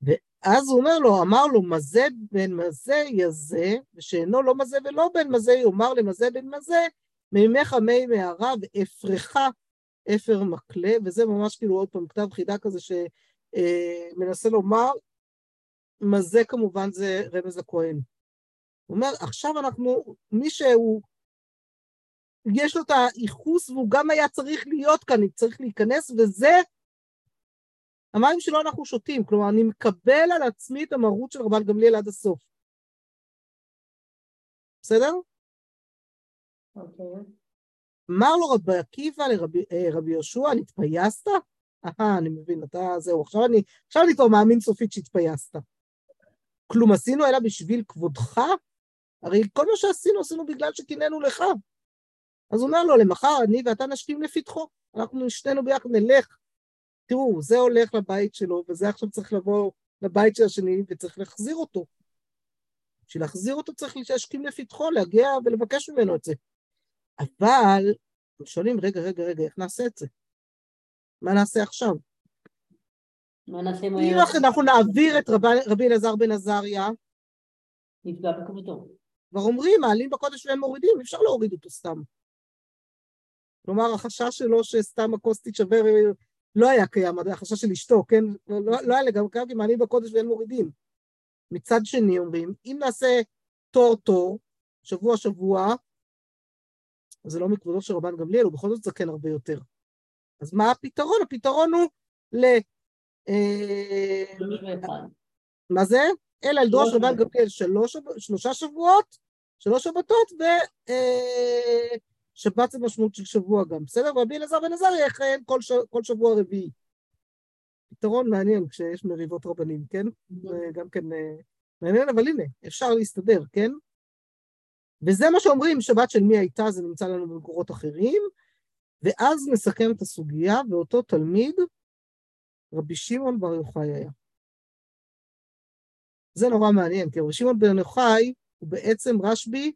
ואז הוא אומר לו, אמר לו, מזה בן מזה יזה, ושאינו לא מזה ולא בן מזה, יאמר למזה בן מזה, מימיך מי מערה ואפרך אפר מקלה, וזה ממש כאילו עוד פעם כתב חידה כזה שמנסה לומר, מזה כמובן זה רמז הכהן. הוא אומר, עכשיו אנחנו, מי שהוא, יש לו את הייחוס והוא גם היה צריך להיות כאן, צריך להיכנס, וזה המים שלו אנחנו שותים, כלומר, אני מקבל על עצמי את המרות של רבן גמליאל עד הסוף. בסדר? אוקיי. אמר לו רבי עקיבא לרבי אה, יהושע, נתפייסת? אהה, אני מבין, אתה, זהו, עכשיו אני, עכשיו אני כבר מאמין סופית שהתפייסת. כלום עשינו אלא בשביל כבודך? הרי כל מה שעשינו, עשינו בגלל שקינאנו לך. אז הוא אומר לו, למחר אני ואתה נשכים לפתחו, אנחנו שנינו ביחד נלך. תראו, זה הולך לבית שלו, וזה עכשיו צריך לבוא לבית של השני, וצריך להחזיר אותו. בשביל להחזיר אותו צריך להשכים לפתחו, להגיע ולבקש ממנו את זה. אבל, הם שואלים, רגע, רגע, רגע, איך נעשה את זה? מה נעשה עכשיו? מה נעשה אם הוא אם אנחנו נעביר את רבי- אלעזר בן עזריה, נפגע בכבודו? כבר אומרים, מעלים בקודש והם מורידים, אי אפשר להוריד אותו סתם. כלומר, החשש שלו שסתם הכוס תישבר לא היה קיים, החשש של אשתו, כן? לא, לא, לא היה לגמרי קיים, כי מעלים בקודש ואין מורידים. מצד שני אומרים, אם נעשה תור-תור, שבוע-שבוע, זה לא מכבודו של רבן גמליאל, הוא בכל זאת זקן הרבה יותר. אז מה הפתרון? הפתרון הוא ל... אה. מה זה? אלא לדרוש רבן. גמליאל שלושה שבועות, שלוש שבתות, ושבת זה משמעות של שבוע גם, בסדר? ורבי אלעזר בן עזריה יכהן כל, שבוע רביעי. פתרון מעניין כשיש מריבות רבנים, כן? זה גם כן אה, מעניין, אבל הנה, אפשר להסתדר, כן? וזה מה שאומרים, שבת של מי הייתה, זה נמצא לנו במקורות אחרים, ואז נסכם את הסוגיה, ואותו תלמיד, רבי שמעון בר יוחאי היה. זה נורא מעניין, כי רבי שמעון בן יוחאי הוא בעצם רשב"י,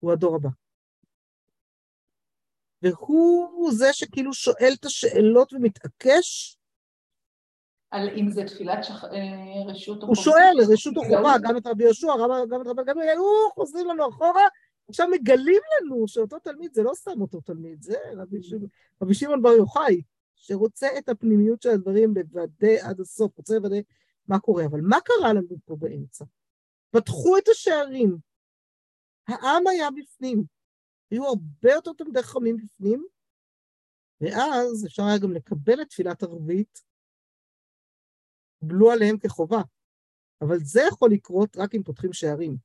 הוא הדור הבא. והוא זה שכאילו שואל את השאלות ומתעקש, על אם זה תפילת שח... אה, רשות או הוא חובה. שואל, רשות החובה, גם את רבי יהושע, גם- את רבי גמליאל, הוא חוזרים לנו אחורה, עכשיו מגלים לנו שאותו תלמיד זה לא סתם אותו תלמיד, זה רבי רבי שמעון בר יוחאי, שרוצה את הפנימיות של הדברים לוודא עד הסוף, רוצה לוודא מה קורה. אבל מה קרה לנו פה באמצע? פתחו את השערים, העם היה בפנים, היו הרבה יותר תלמידי חכמים בפנים, ואז אפשר היה גם לקבל את תפילת ערבית, בלו עליהם כחובה. אבל זה יכול לקרות רק אם פותחים שערים.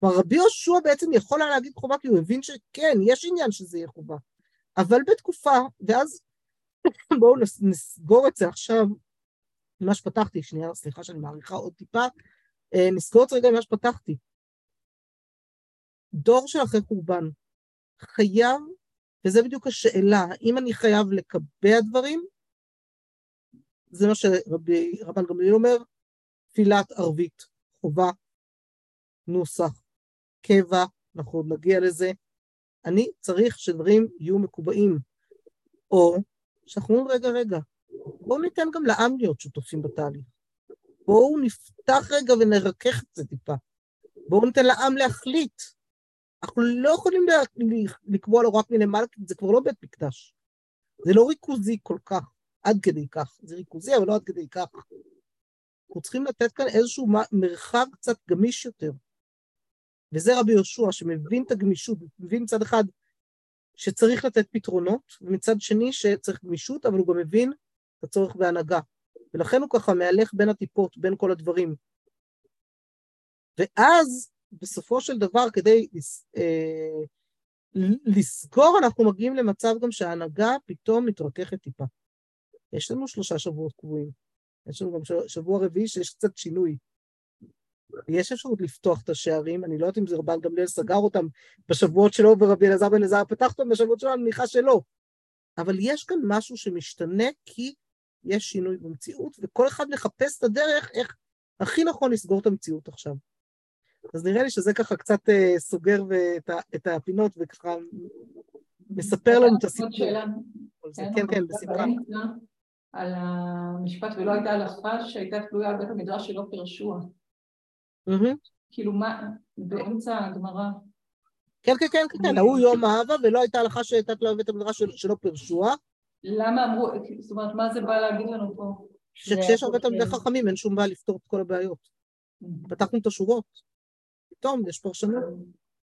כלומר, רבי יהושע בעצם יכול היה להגיד חובה, כי הוא הבין שכן, יש עניין שזה יהיה חובה. אבל בתקופה, ואז בואו נס- נסגור את זה עכשיו, מה שפתחתי, שנייה, סליחה שאני מעריכה עוד טיפה, אה, נסגור את זה רגע ממה שפתחתי. דור של אחרי חורבן חייב, וזה בדיוק השאלה, האם אני חייב לקבע דברים, זה מה שרבן גמליאל אומר, תפילת ערבית, חובה, נוסח, קבע, אנחנו עוד נגיע לזה. אני צריך שדברים יהיו מקובעים. או שאנחנו אומרים, רגע, רגע, בואו ניתן גם לעם להיות שותפים בתהליך. בואו נפתח רגע ונרכך את זה טיפה. בואו ניתן לעם להחליט. אנחנו לא יכולים לקבוע לו רק מלמעלה, כי זה כבר לא בית מקדש. זה לא ריכוזי כל כך, עד כדי כך. זה ריכוזי, אבל לא עד כדי כך. אנחנו צריכים לתת כאן איזשהו מרחב קצת גמיש יותר. וזה רבי יהושע, שמבין את הגמישות, מבין מצד אחד שצריך לתת פתרונות, ומצד שני שצריך גמישות, אבל הוא גם מבין את הצורך בהנהגה. ולכן הוא ככה מהלך בין הטיפות, בין כל הדברים. ואז, בסופו של דבר, כדי אה, לסגור, אנחנו מגיעים למצב גם שההנהגה פתאום מתרככת טיפה. יש לנו שלושה שבועות קבועים. יש לנו גם שבוע רביעי שיש קצת שינוי. יש אפשרות לפתוח את השערים, אני לא יודעת אם זה רבן גמליאל סגר אותם בשבועות שלו ורבי אלעזר בן אלעזר פתח אותם בשבועות שלו, אני מניחה שלא. אבל יש כאן משהו שמשתנה כי יש שינוי במציאות, וכל אחד מחפש את הדרך איך הכי נכון לסגור את המציאות עכשיו. אז נראה לי שזה ככה קצת uh, סוגר את, את הפינות וככה מספר לנו את הסיפור. כן, כן, כן, בשמחה. על המשפט ולא הייתה הלכה שהייתה תלויה על בית המדרש שלא פירשוה. כאילו מה, באמצע הגמרא. כן, כן, כן, כן, ההוא יום אהבה ולא הייתה הלכה שהייתה תלויה בבית המדרש שלא פירשוה. למה אמרו, זאת אומרת, מה זה בא להגיד לנו פה? שכשיש הרבה תלמידי חכמים אין שום בעיה לפתור את כל הבעיות. פתחנו את השורות, פתאום יש פרשנות,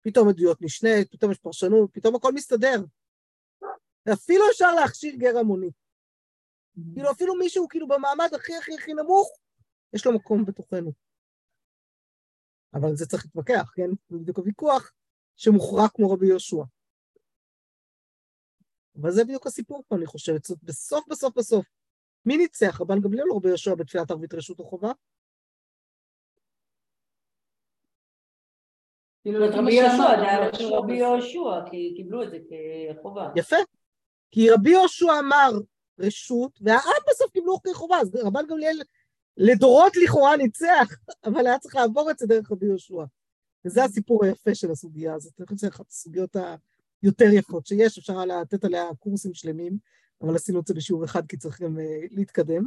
פתאום עדויות נשנית, פתאום יש פרשנות, פתאום הכל מסתדר. ואפילו אפשר להכשיר גר המוני. כאילו אפילו מישהו כאילו במעמד הכי הכי הכי נמוך, יש לו מקום בתוכנו. אבל זה צריך להתווכח, כן? זה בדיוק הוויכוח שמוכרע כמו רבי יהושע. אבל זה בדיוק הסיפור פה, אני חושבת. זאת בסוף בסוף בסוף. מי ניצח? רבן גמליאל או רבי יהושע בתפילת ערבית רשות החובה? כאילו רבי יהושע, זה היה רבי יהושע, כי קיבלו את זה כחובה. יפה. כי רבי יהושע אמר רשות, והעם בסוף קיבלו כחובה, אז רבן גמליאל לדורות לכאורה ניצח, אבל היה צריך לעבור את זה דרך רבי יהושע. וזה הסיפור היפה של הסוגיה הזאת. אני חושבת שזו אחת הסוגיות היותר יפות שיש, אפשר לתת עליה קורסים שלמים, אבל עשינו את זה בשיעור אחד כי צריך גם uh, להתקדם.